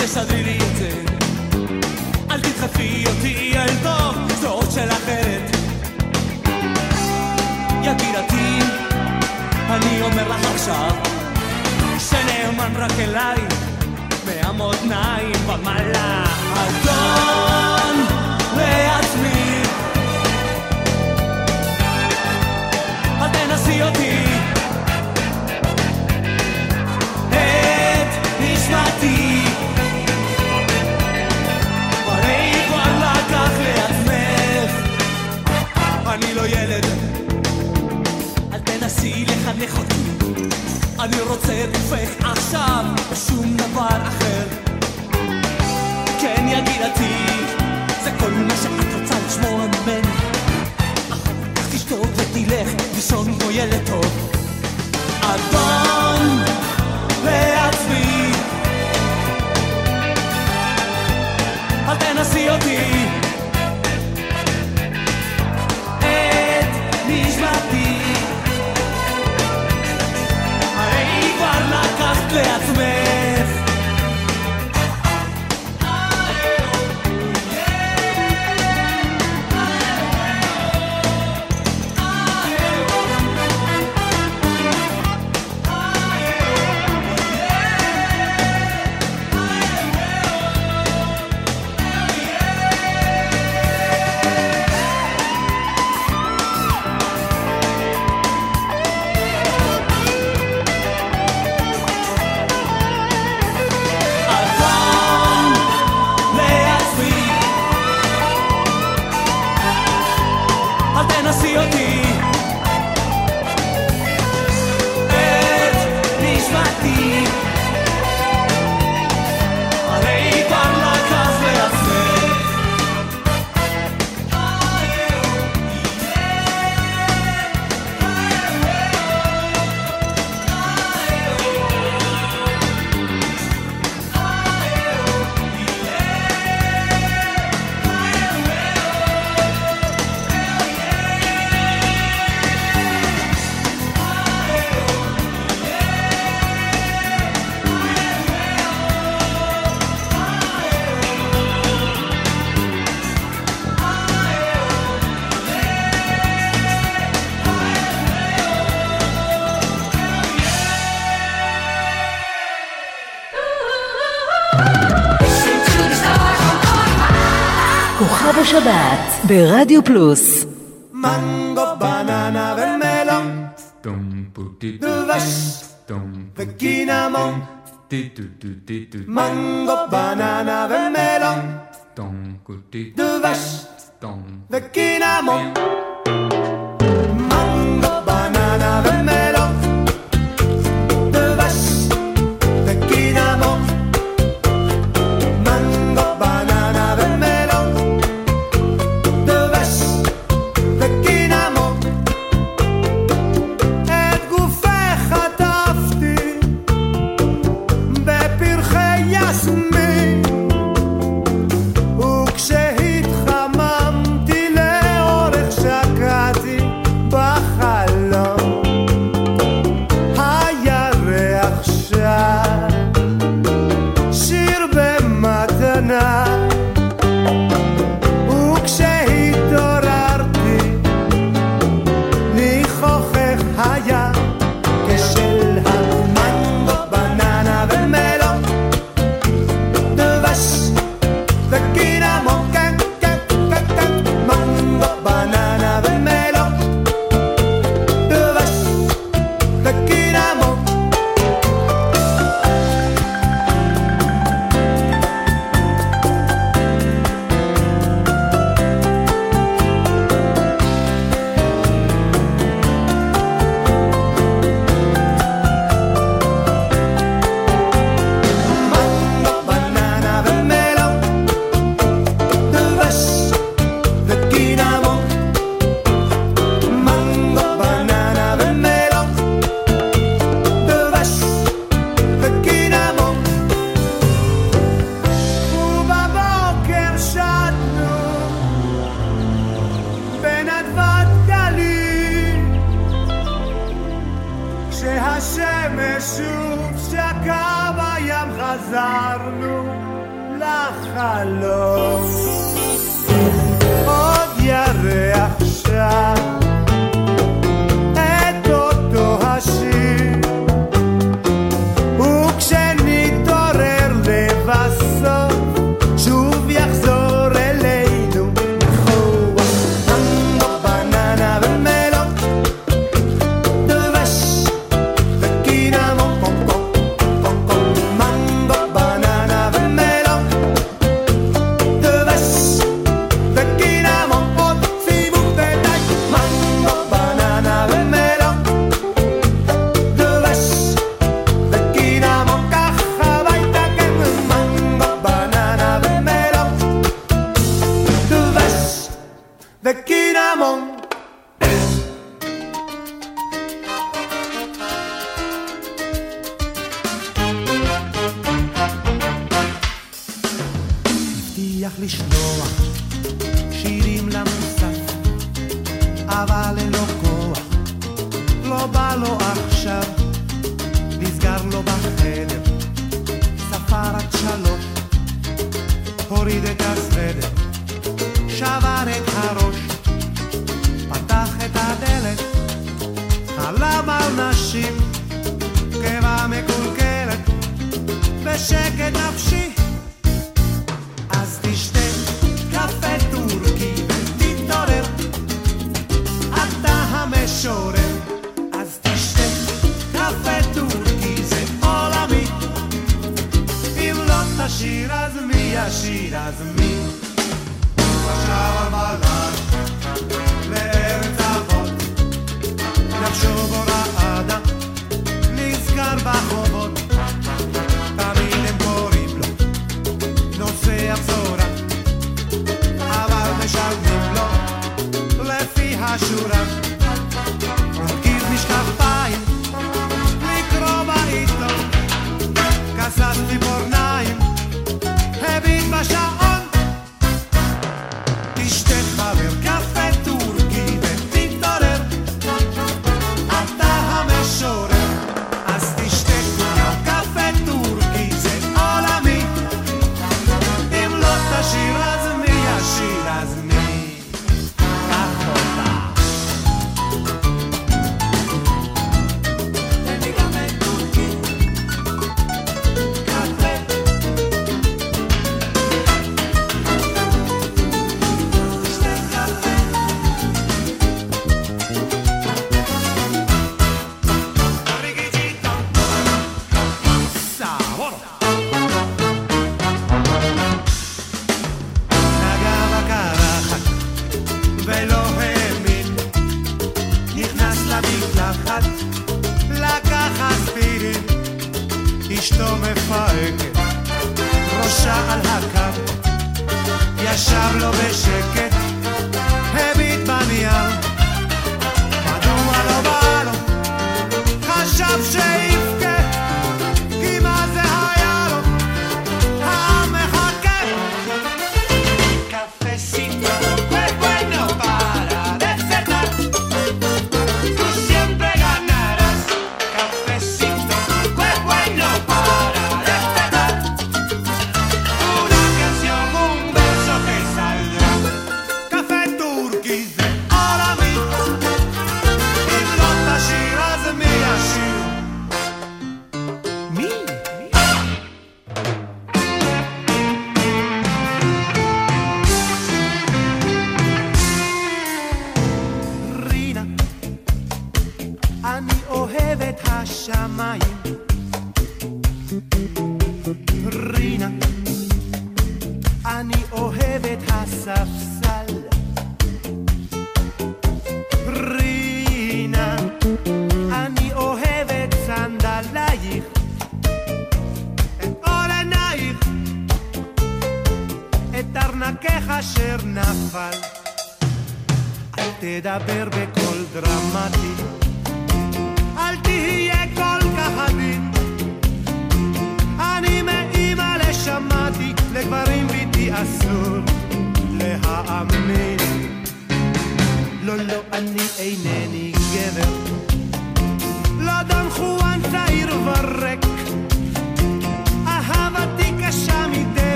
אל תסדרי לי את זה. אל תדחפי אותי אל תוך זאת של אחרת. יקירתי, אני אומר לך עכשיו, שנאמן רק אליי, מהמותניים ומעלה. אדון לעצמי, אל תנסי אותי. אני לא ילד, אל תנסי לחנך אותי. אני רוצה את עכשיו, ושום דבר אחר. כן יקירתי, זה כל מה שאת רוצה לשמוע ממני. אחר כך תשתוק ותלך לישון כמו ילד טוב. אדון לעצמי, אל תנסי אותי. で集め ברדיו פלוס מנגו, בננה ומלון, Dum, bu, di, du, דבש dum, bu, וקינמון. di, du, du, di, du, מנגו, בננה ומלון, dum, gu, di, דבש dum, וקינמון.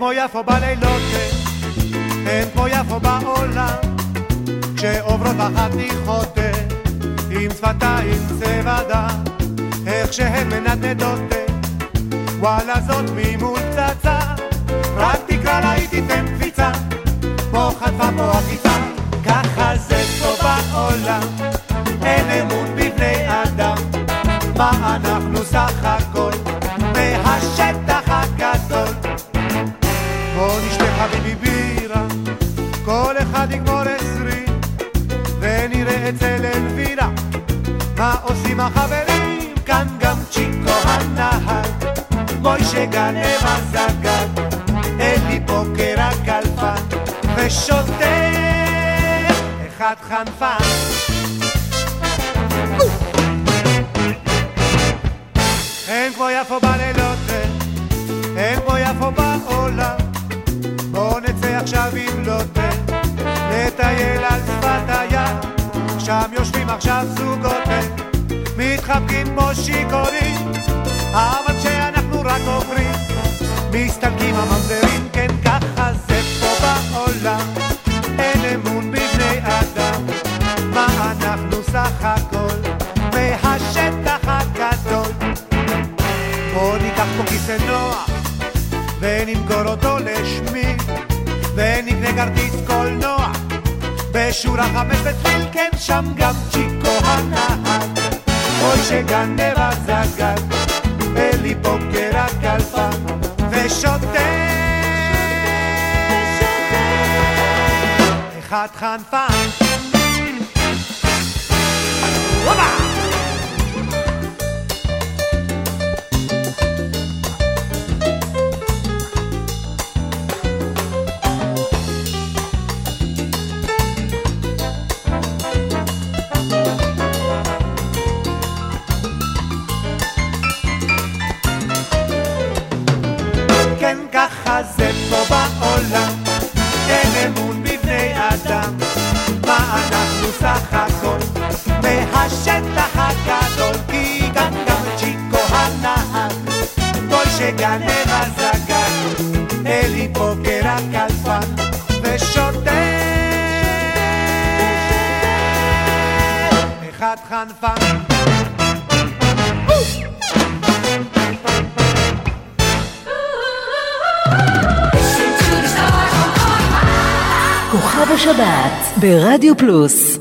כמו יפו בלילות, אין כמו יפו בעולם, כשעוברות בחתיכות עם שפתיים צבדה, איך שהן מנדנדות, וואלה זאת ממול פצצה, רק תקרא לה היא תיתן קפיצה, פה חטפה פה החברים, כאן גם צ'יקו הנהג, מוישה גנב הזגן, אלי בוקר הקלפן, ושוטר אחד חנפן. אין כמו יפו בלילות, אין כמו יפו בעולם. בואו נצא עכשיו עם לוטה, נטייל על שפת הים, שם יושבים עכשיו זוגות מתחבקים כמו שיכורים, אבל כשאנחנו רק עוברים, מסתלקים הממזרים, כן ככה זה פה בעולם, אין אמון בבני אדם, מה אנחנו סך הכל? מהשטח הגדול. בוא ניקח פה כיסא נוח ונמכור אותו לשמי ונקנה כרטיס קולנוע בשורה חמש בצליל, כן שם גם צ'יקו הנהג. אוי שגנב הזגג, אלי פוקר הקלפן, ושותה אחד חנפן. הופה! בעולם, אין אמון בבני אדם, מה אנחנו סך הכל, מהשטח הגדול, כי גם גם צ'יקו הנהג, כל שגנב הזגג, אלי פוקר הקלפן, ושותה אחד חנפן. 45. כוכב השבת ברדיו פלוס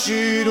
גם תשירו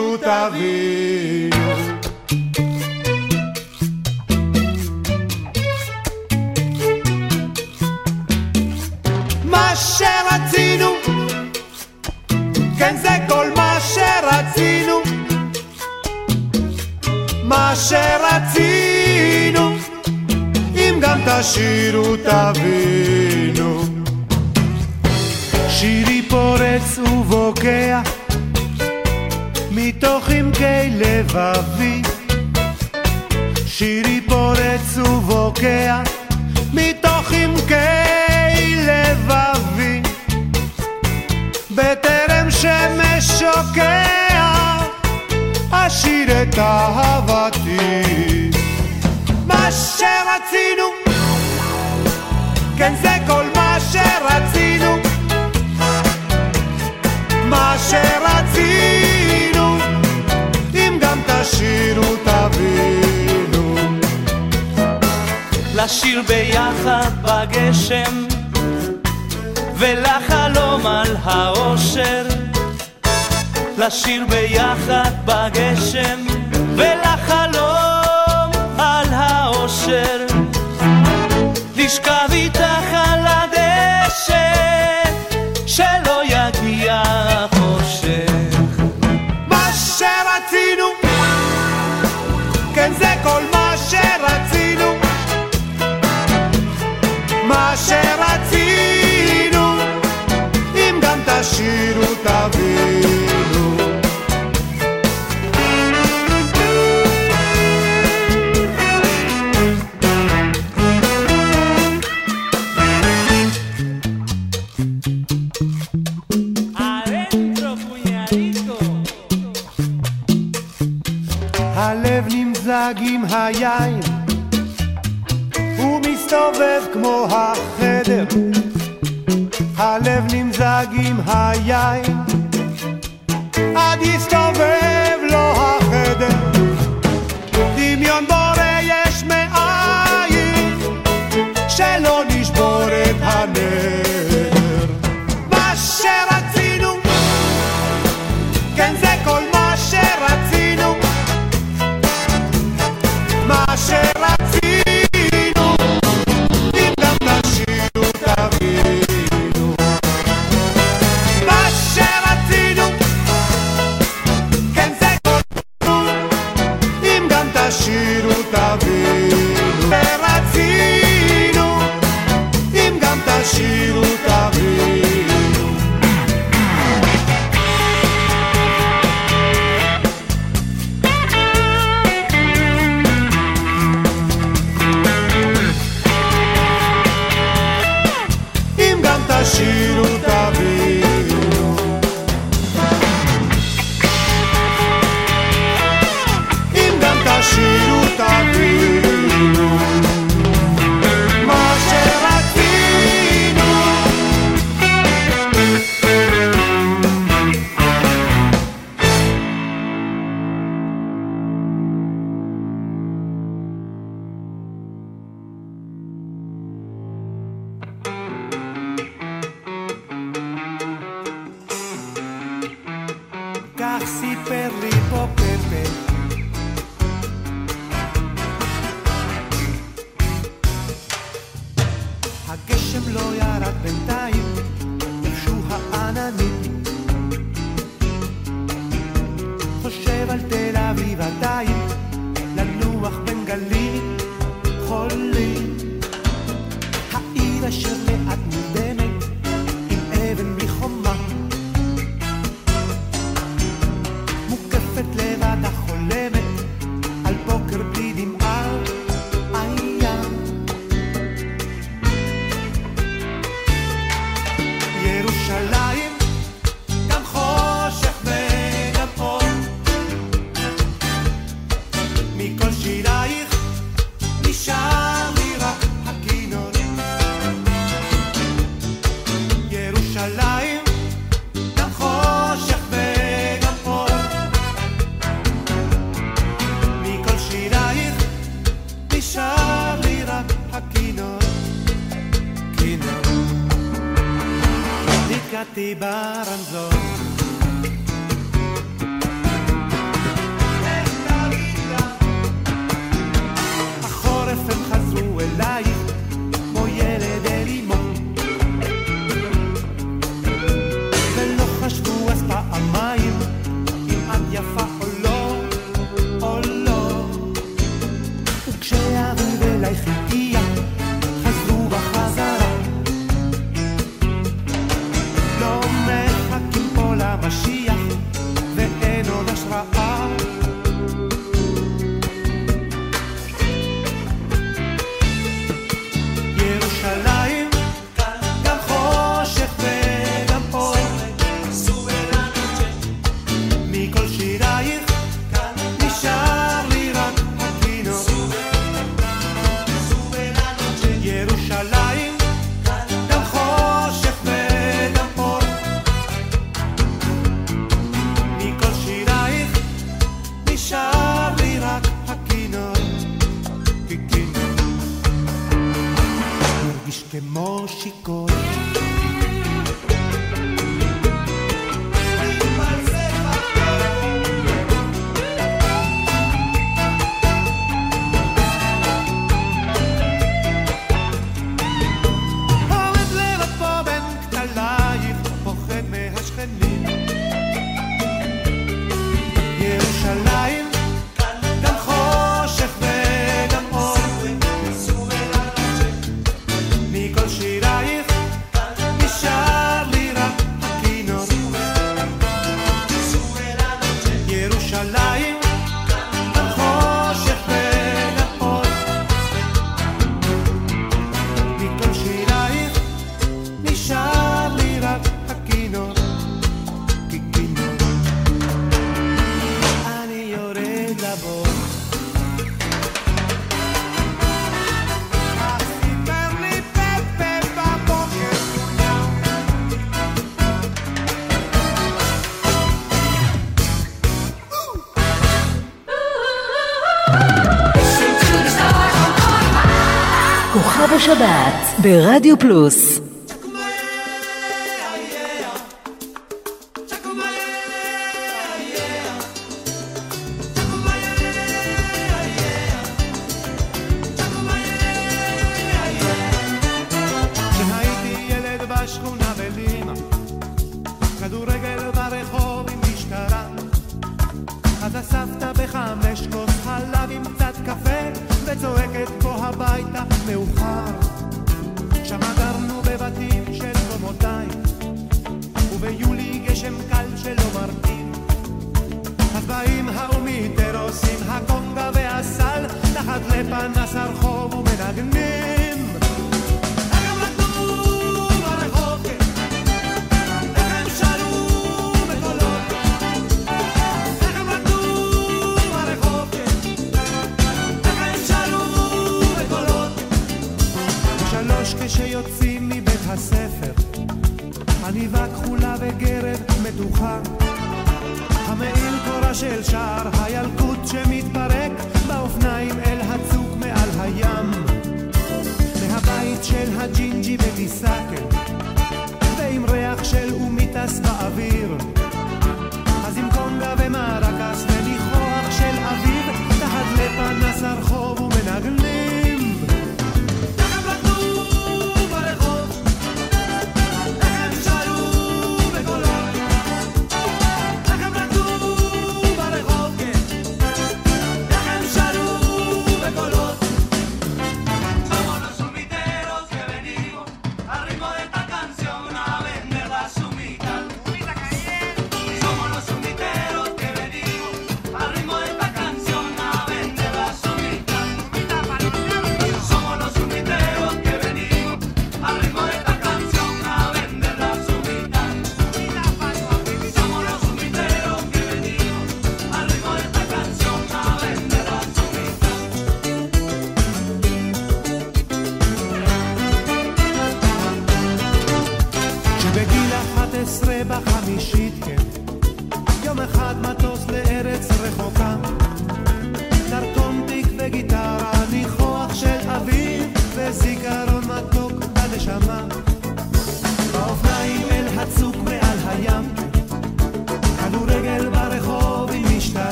ברדיו פלוס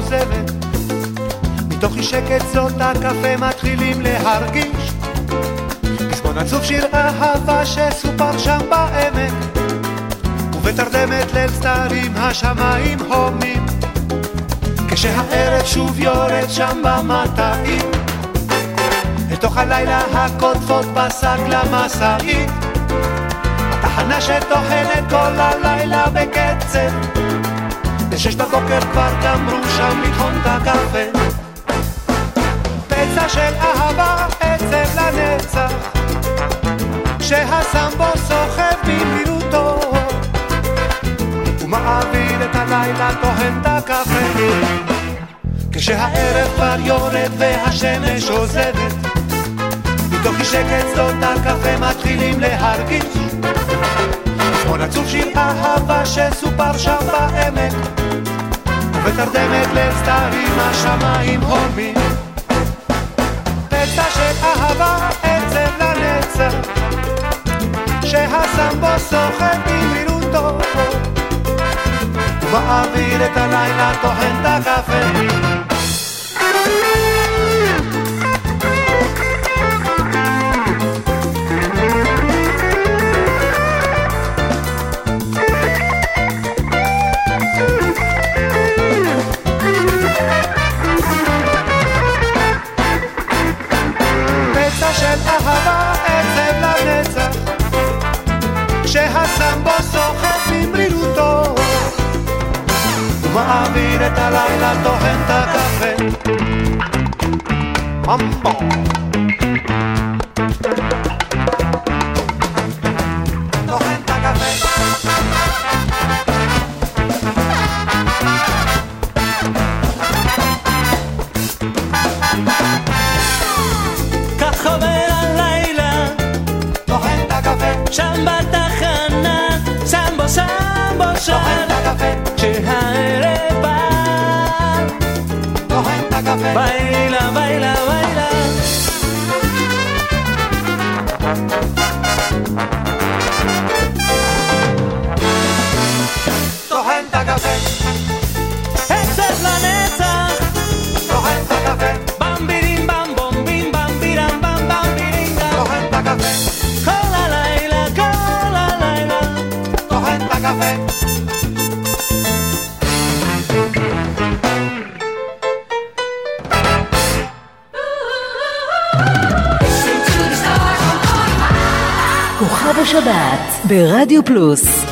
עוזבת. מתוך אי שקט זאת הקפה מתחילים להרגיש. פזמון עצוב שיר אהבה שסופר שם בעמק. ובתרדמת ליל סתרים השמיים הומים. כשהערב שוב יורד שם במטעים. לתוך הלילה הקוטפות בשק למשאית. התחנה שטוחנת כל הלילה בקצב. בשש בבוקר כבר גמרו שם לטחון את הקפה. פצע של אהבה, עצב לנצח. שהסמבו סוחב במהירותו. ומעביר את הלילה טוחן את הקפה. כשהערב כבר יורד והשמש עוזבת. מתוך אי שקט שדות הקפה מתחילים להרגיש. פזמון עצוב שיר אהבה שסופר שם בעמק. ובתרדמת ליל סתרים השמיים הולמים. פצע של אהבה, עצב לנצח. שהסמבו סוחב במהירותו. ומעביר את הלילה טוחן את הקפה. ומעביר את הלילה טוחן את הקפה. ממבו. ברדיו פלוס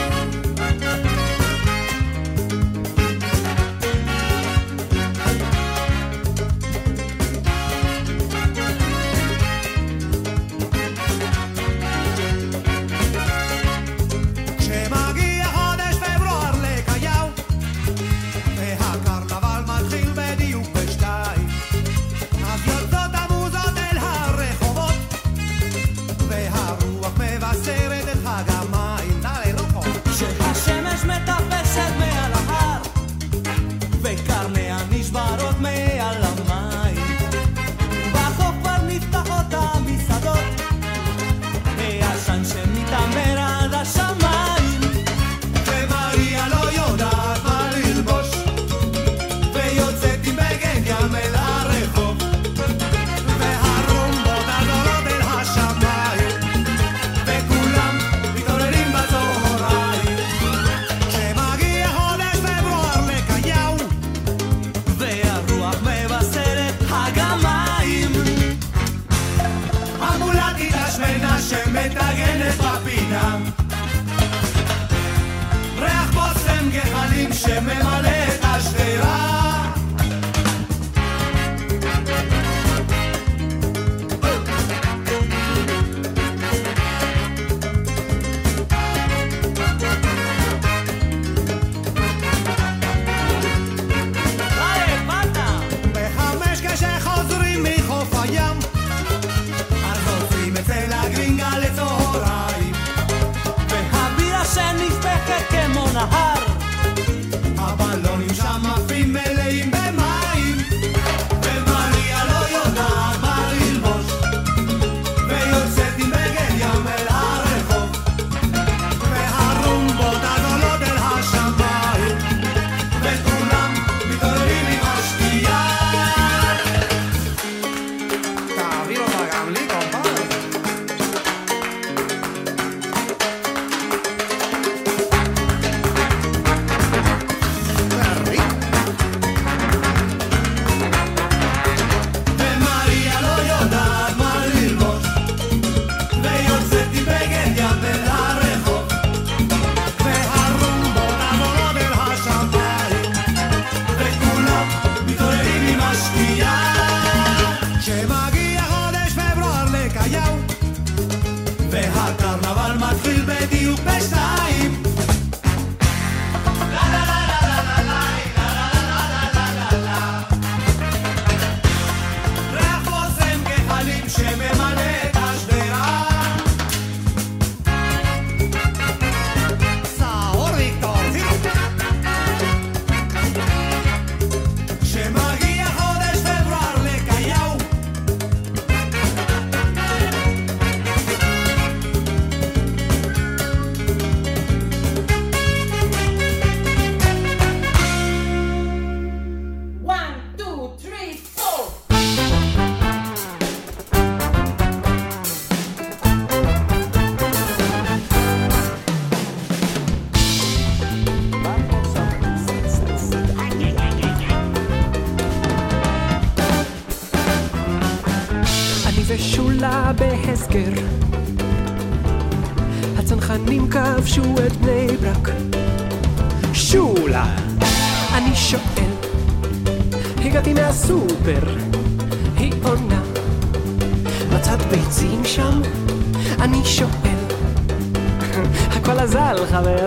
הכל אזל, חבר,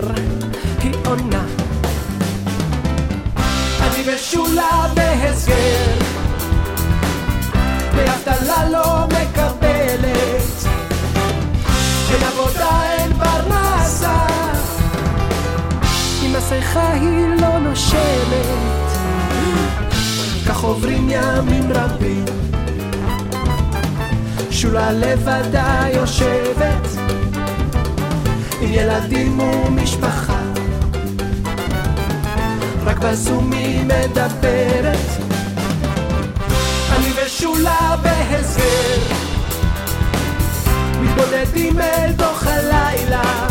היא עונה. אני בשולה בהסגר, באבטלה לא מקבלת, אין עבודה, אין פרנסה, עם מסכה היא לא נושמת, כך עוברים ימים רבים. שולה לבדה יושבת עם ילדים ומשפחה. רק בזום היא מדברת. אני ושולה בהסגר מתבודדים אל תוך הלילה.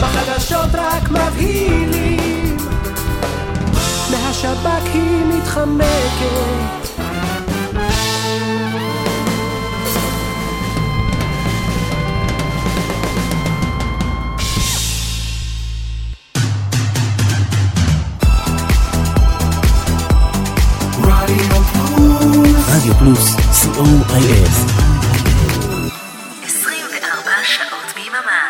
בחדשות רק מבהילים. מהשב"כ היא מתחמקת רדיו פלוס, co.il 24 שעות ביממה.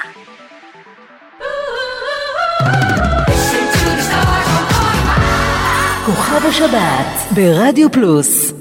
Listen to the stars on high. כוכב השבת ברדיו פלוס.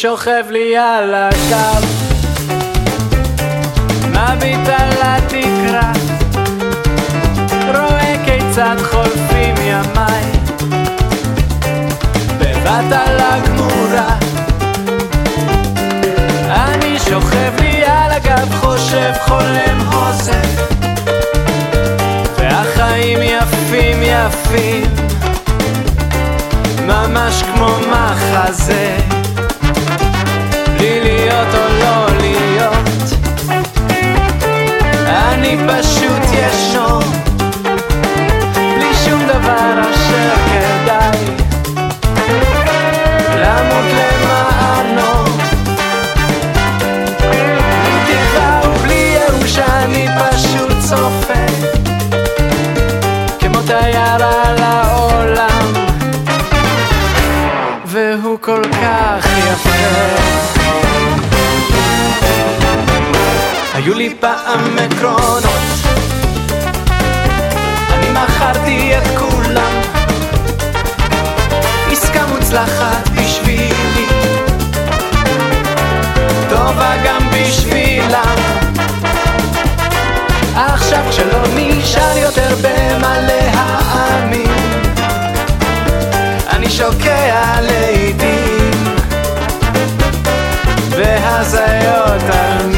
שוכב לי על הגב, מביט על התקרה, רואה כיצד חולפים ימיי, בבת על הגמורה. אני שוכב לי על הגב, חושב, חולם, הוסף, והחיים יפים יפים. ממש כמו מחזה להיות או לא להיות. אני פשוט ישנו בלי שום דבר אשר כדאי. למות למענו בלי ובלי ייאוש אני פשוט צופה כמו תייר על העולם. והוא כל כך יפה. היו לי פעם עקרונות, אני מכרתי את כולם, עסקה מוצלחת בשבילי, טובה גם בשבילם. עכשיו כשלא נשאר יותר במה להאמין אני שוקע לעיתים. בהזיות על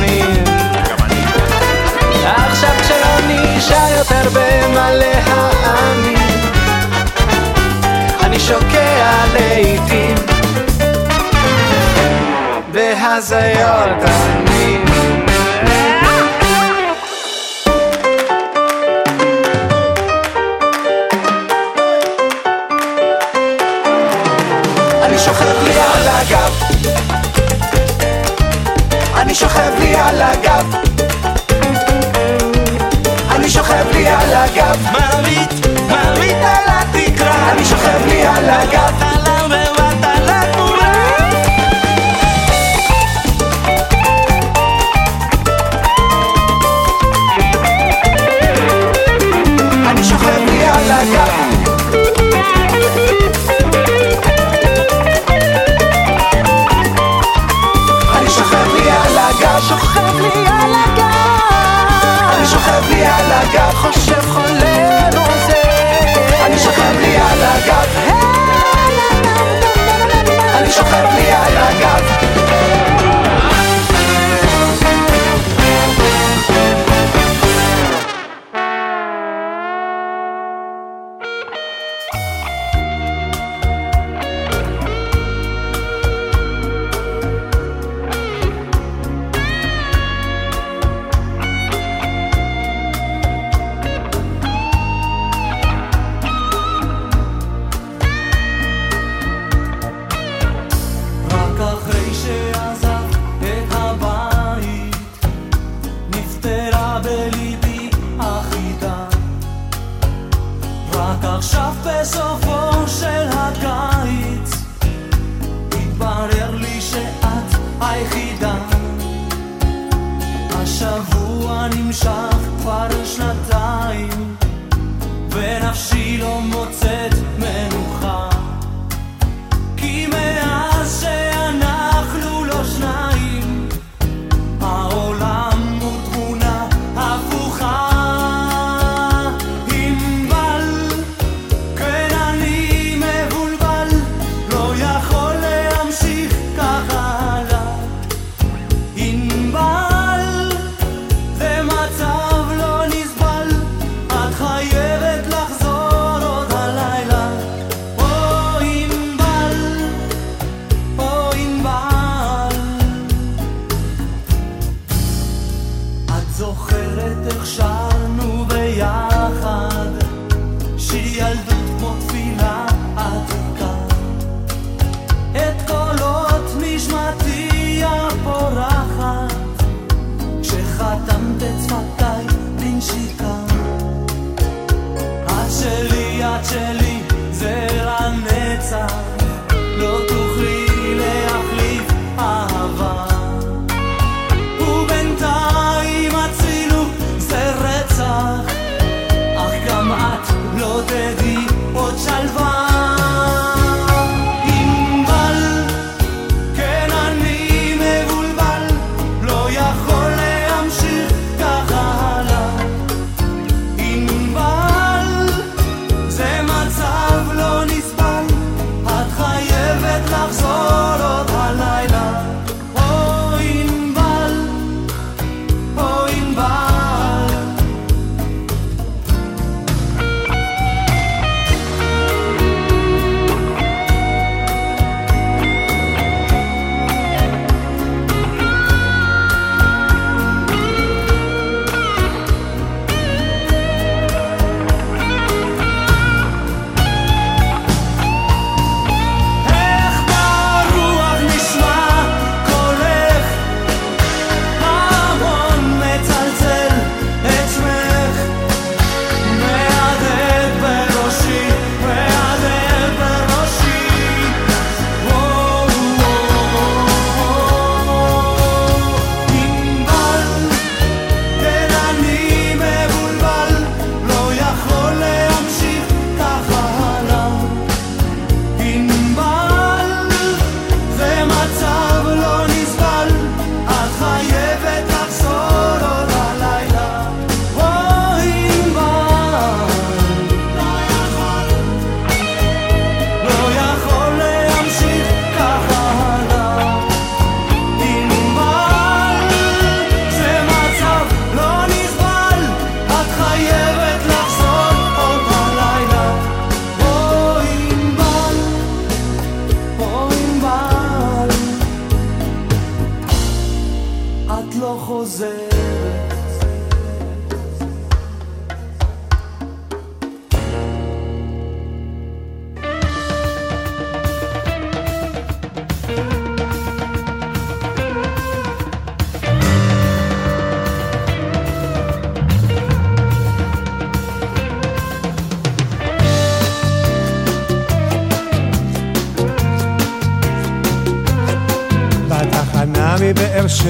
יותר במה להאמין. אני שוקע לעיתים בהזיות אני. אני שוכב לי על הגב לי על הגב. מביט, מביט על התקרה. אני שוכב לי על הגב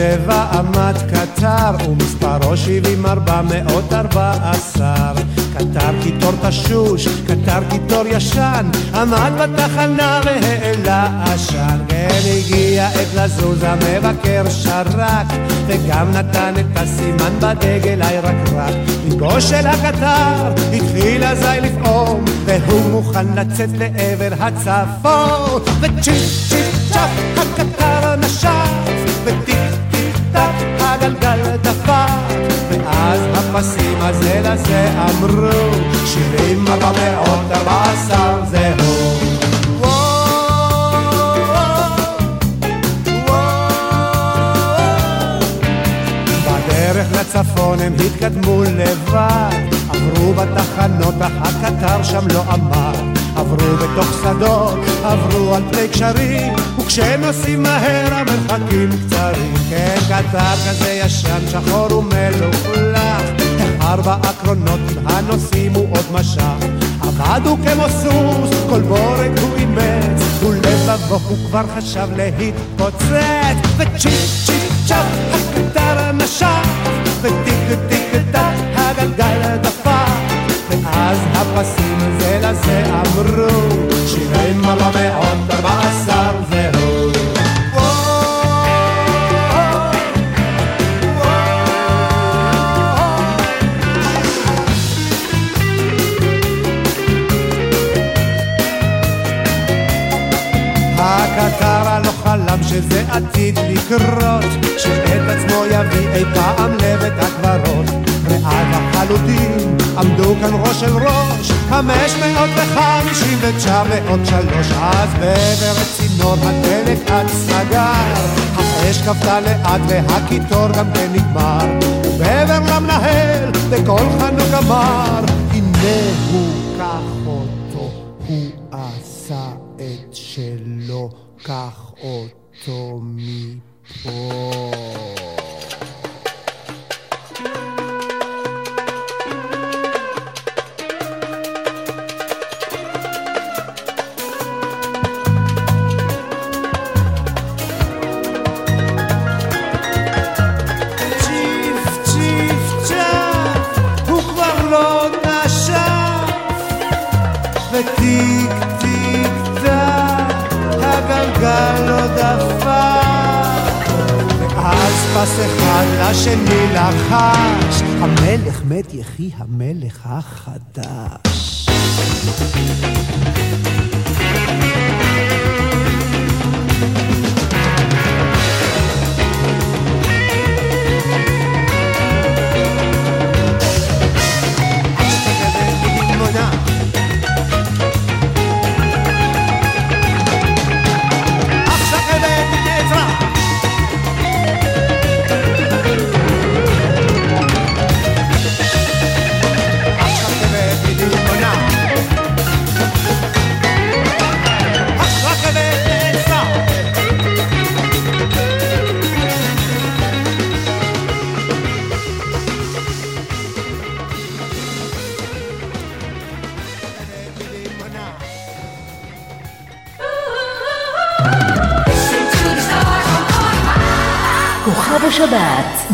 שבע עמד קטר ומספרו שבעים ארבע מאות ארבע עשר. קטר קיטור תשוש, קטר קיטור ישן עמד בתחנה והעלה עשן. כן הגיע עת לזוז המבקר שרק וגם נתן את הסימן בדגל הירקרק. ליבו של הקטר התחיל אזי לפעום והוא מוכן לצאת לעבר הצפון. וצ'יפ צ'יפ צ'אפ הקטר טק הגלגל דפק ואז הפסים הזה לזה אמרו שבעים ארבע מאות ארבע עשר לצפון הם התקדמו לבד עברו בתחנות אך הקטר שם לא עמד. עברו בתוך שדות, עברו על פני גשרים וכשנוסעים מהר המרחקים קצרים. כן קטר כזה ישן, שחור ומלוכלך. ארבע הקרונות עם הנוסעים הוא עוד משך. עמד הוא כמו סוס, כל בורג הוא אימץ. ולבבו הוא כבר חשב להתפוצץ. וצ'יפ צ'יפ צ'אפ הקטר נשף וטיק טיק טק הגלגל דפק. ואז הפסים זה לזה אמרו ארבע מאות ועד החלודים עמדו כאן ראש אל ראש חמש מאות וחמישים ותשע מאות שלוש. אז בעבר צינור הדלק עד סגר. האש כבתה לאט והקיטור גם כן נגמר. ובעבר למנהל בקול חנוק אמר הנה הוא המלך החדש.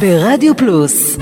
ברדיו פלוס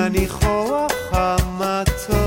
הניחוח המתוק,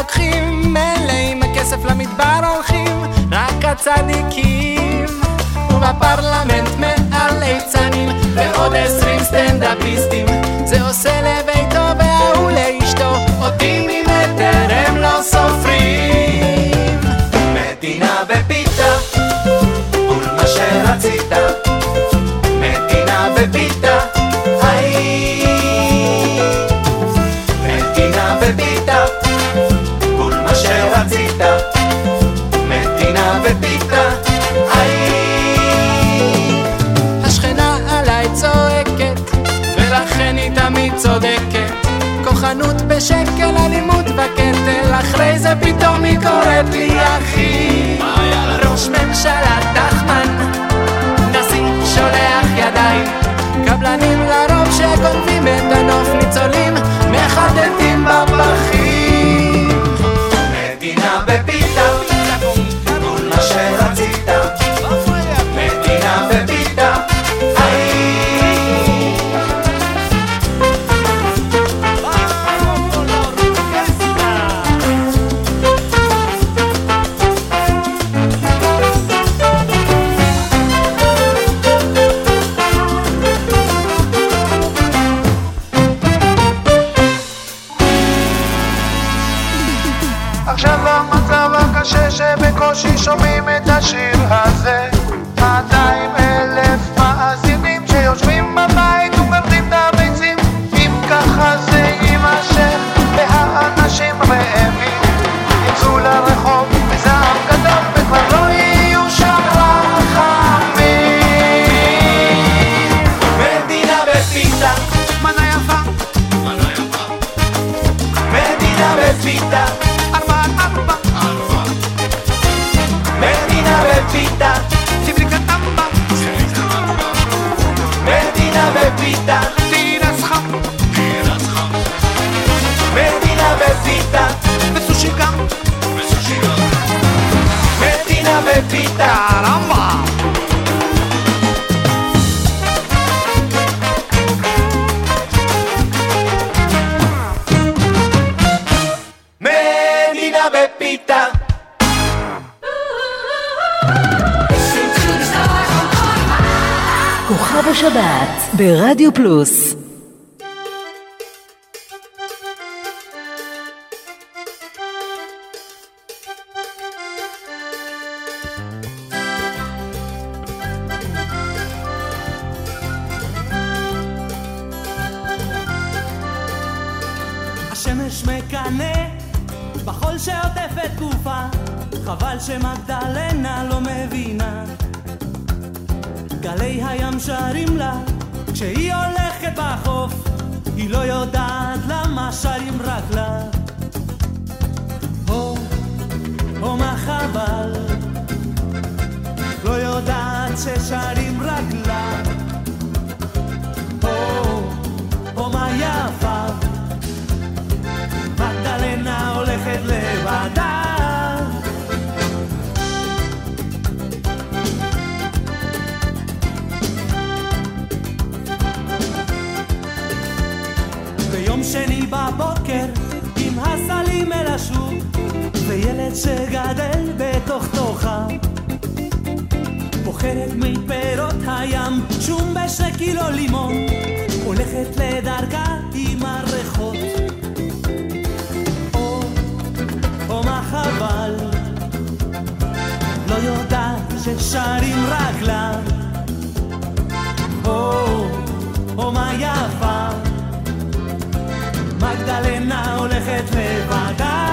לוקחים, מילא עם הכסף למדבר הולכים, רק הצדיקים. ובפרלמנט מעל ליצנים, ועוד עשרים סטנדאפיסטים. זה עושה לביתו וההוא לאשתו, אותי ממטר הם לא סופרים. מדינה בפיתה, מה שרצית, צודקת. כוחנות בשקל, אלימות בקטל, אחרי זה פתאום היא קוראת לי אחי. ראש ממשלה תחמן, נשיא שולח ידיים, קבלנים לרוב שגונבים את הנוף, ברדיו שני בבוקר עם הסלים אל השוק וילד שגדל בתוך תוכה. בוחרת מפירות הים שום בשני קילו לימון הולכת לדרכה עם הריחות. או מה חבל לא יודעת ששרים רק לה או, או מה יפה אבל אינה הולכת לבדה.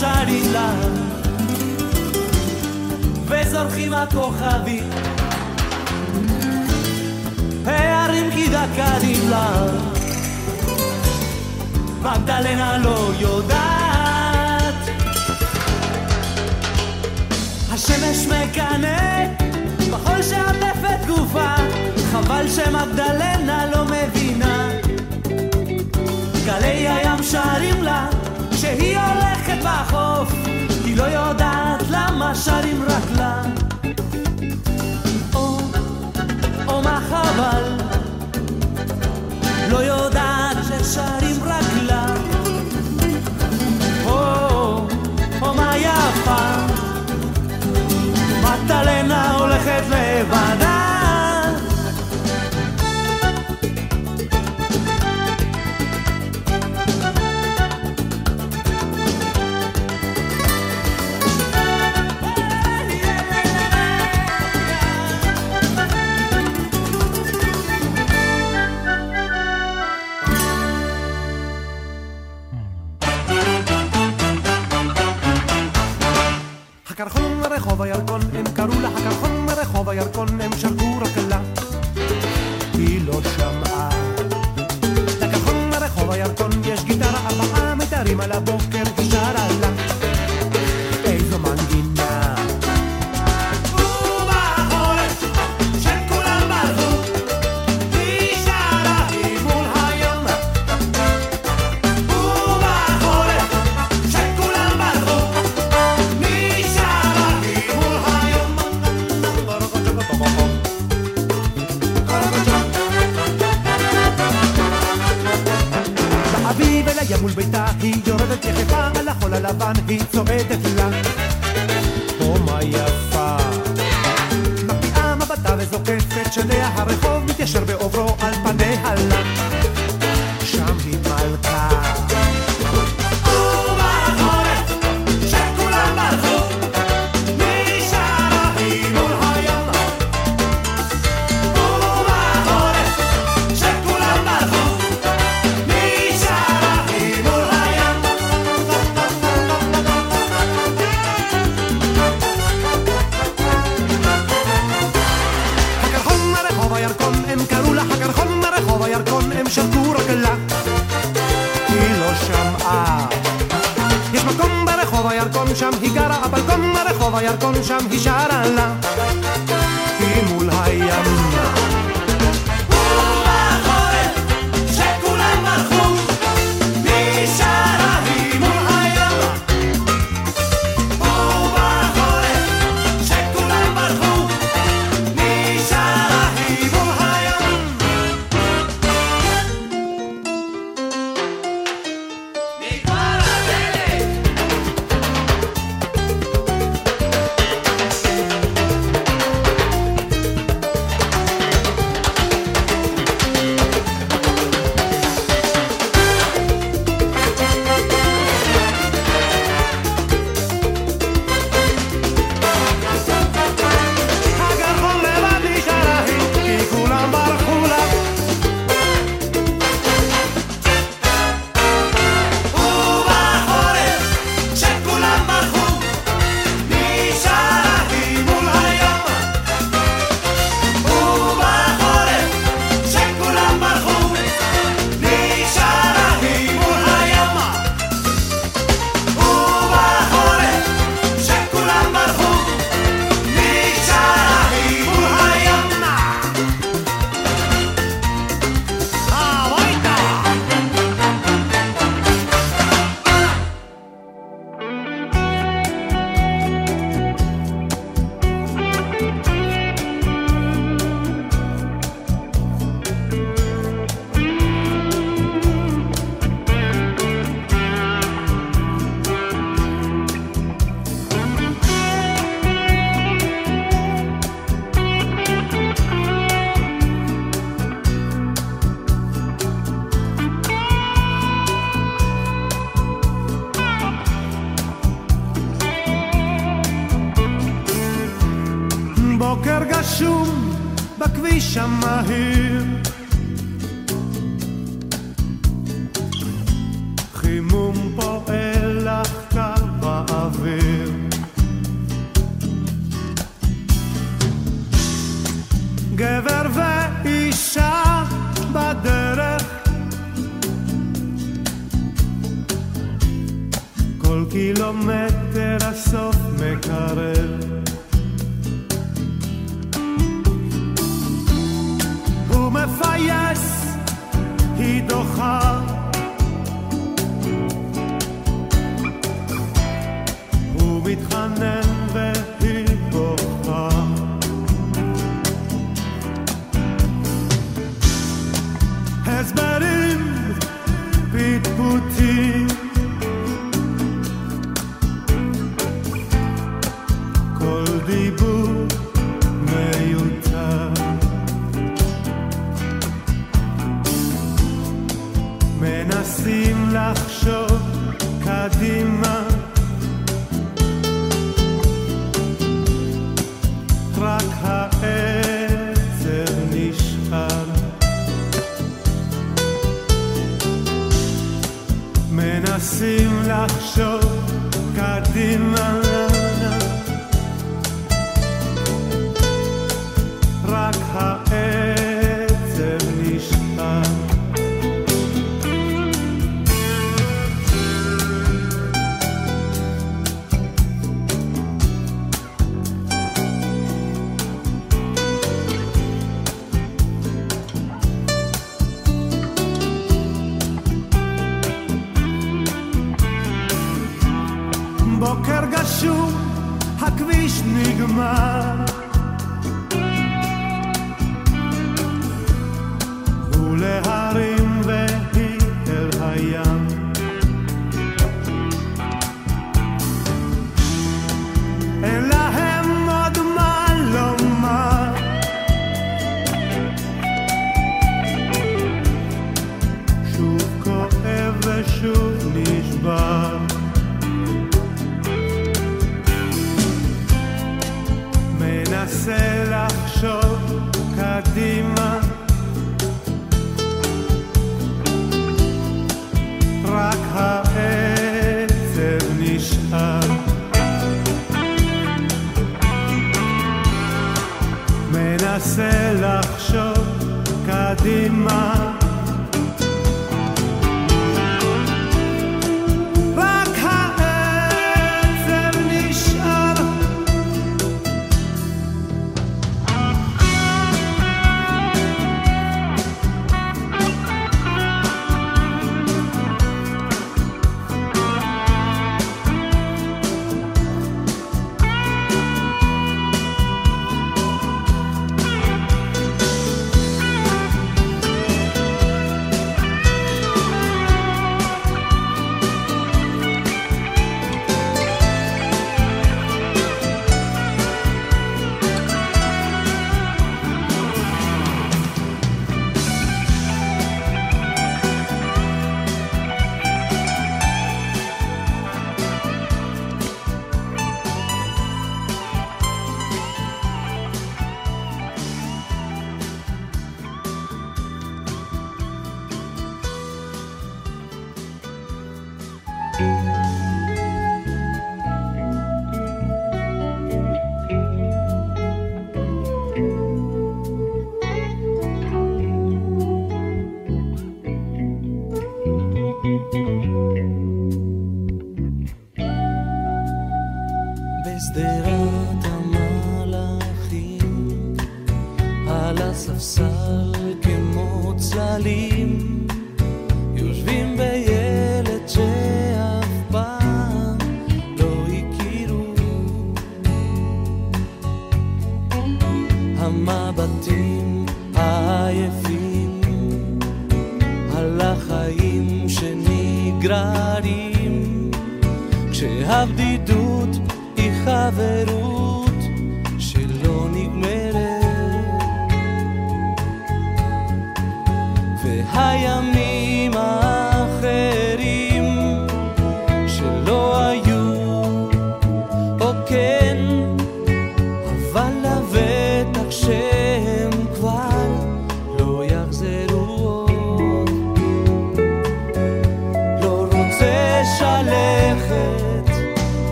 שרים לה וזורחים הכוכבים בגידה קדים לה. מגדלנה לא יודעת. השמש מקנא, בחול שעטף את גופה, חבל שמגדלנה לא מבינה. גלי הים שרים לה, כשהיא הולכת בחוף, היא לא יודעת למה שרים רק לה. או, או מה חבל שלא יודעת ששרים רק לה. או, או מה יפה, מטלנה הולכת לבדה. הירקון שם היא גרה, אבל כל הרחוב הירקון שם היא שרה לה.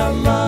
Shama.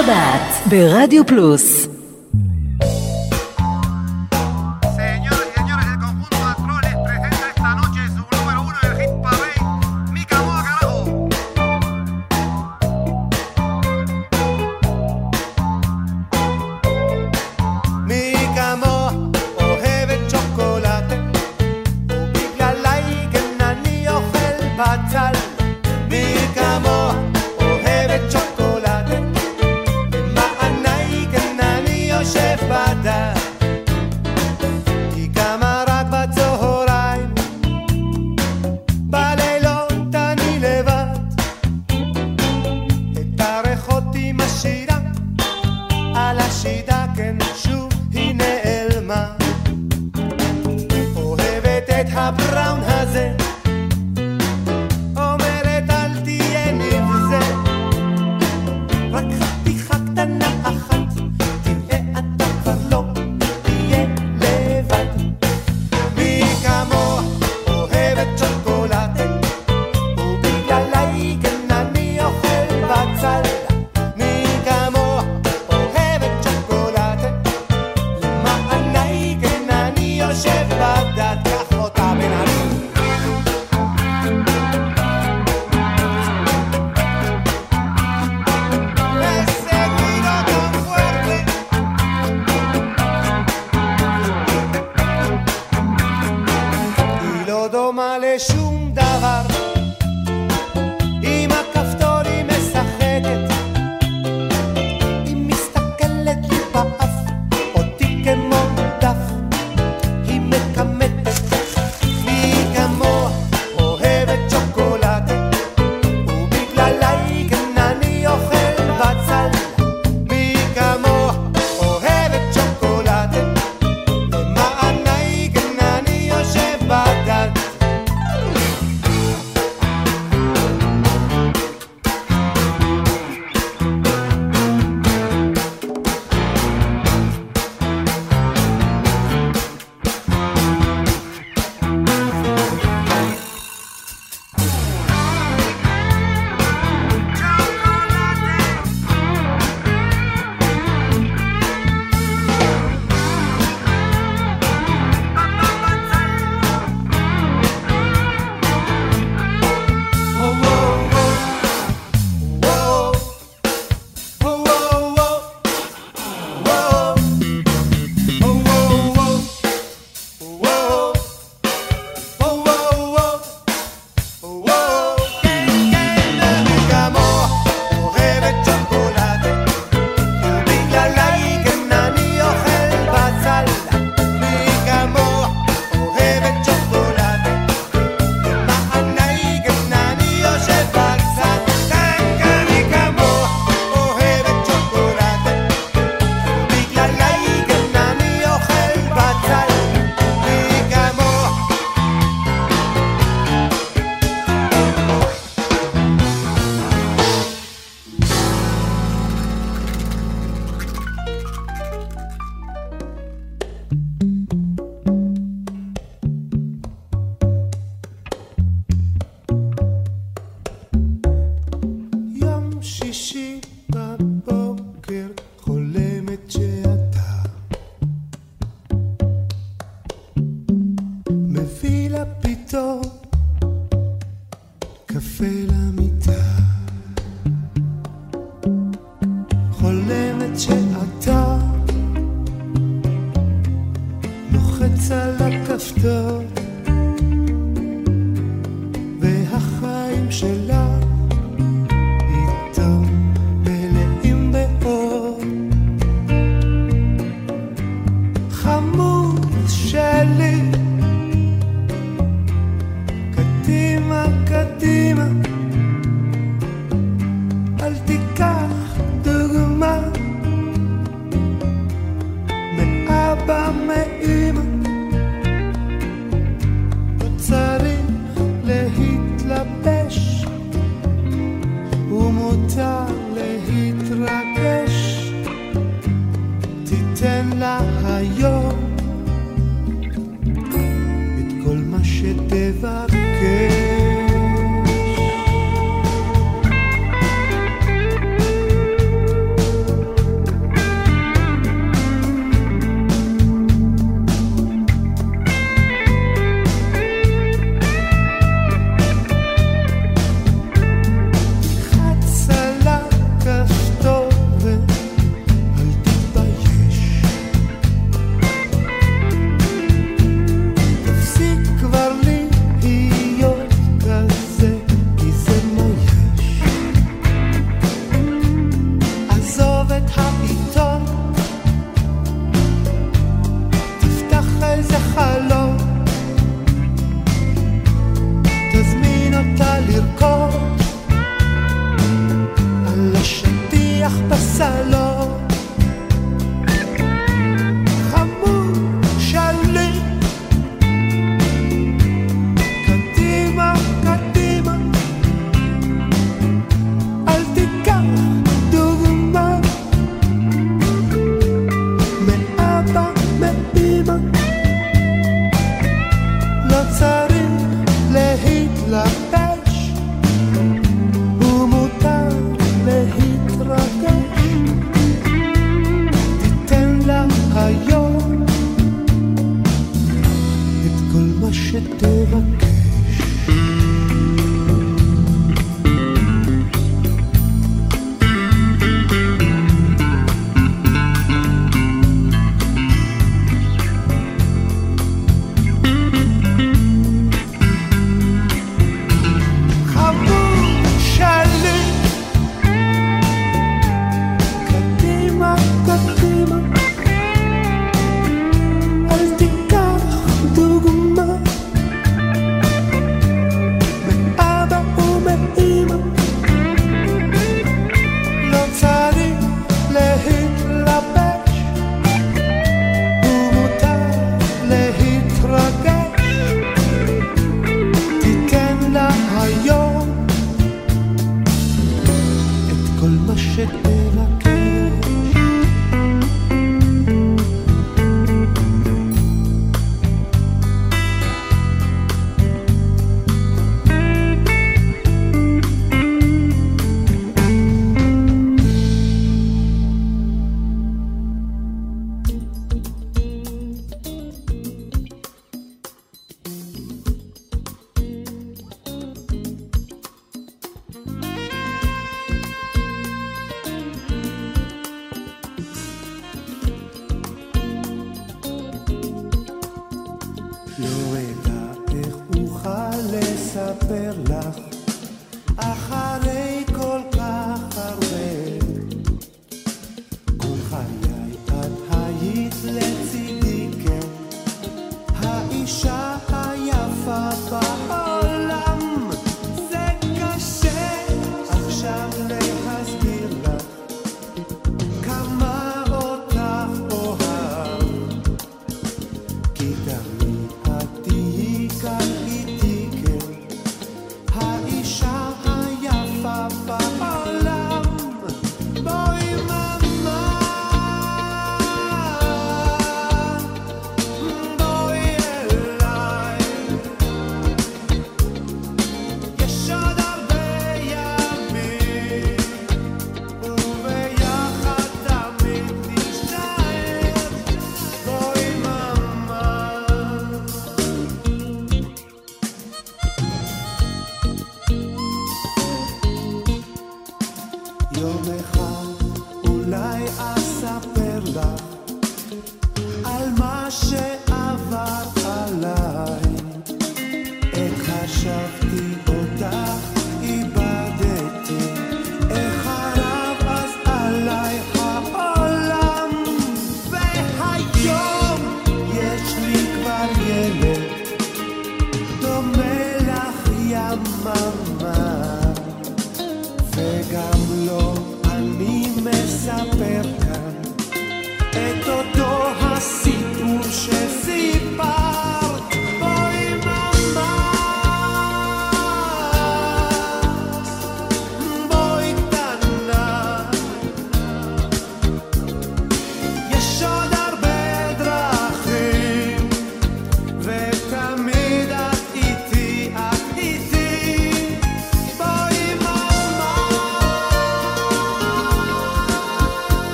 השבת ברדיו פלוס לה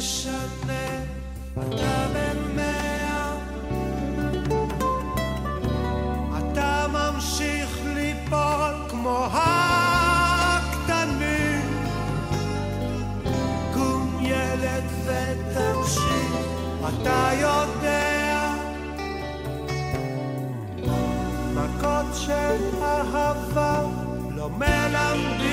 משנה, אתה בן מאה. אתה ממשיך ליפול כמו הקטנים. קום ילד ותמשיך, אתה יודע. מכות של אהבה לא מלמדים.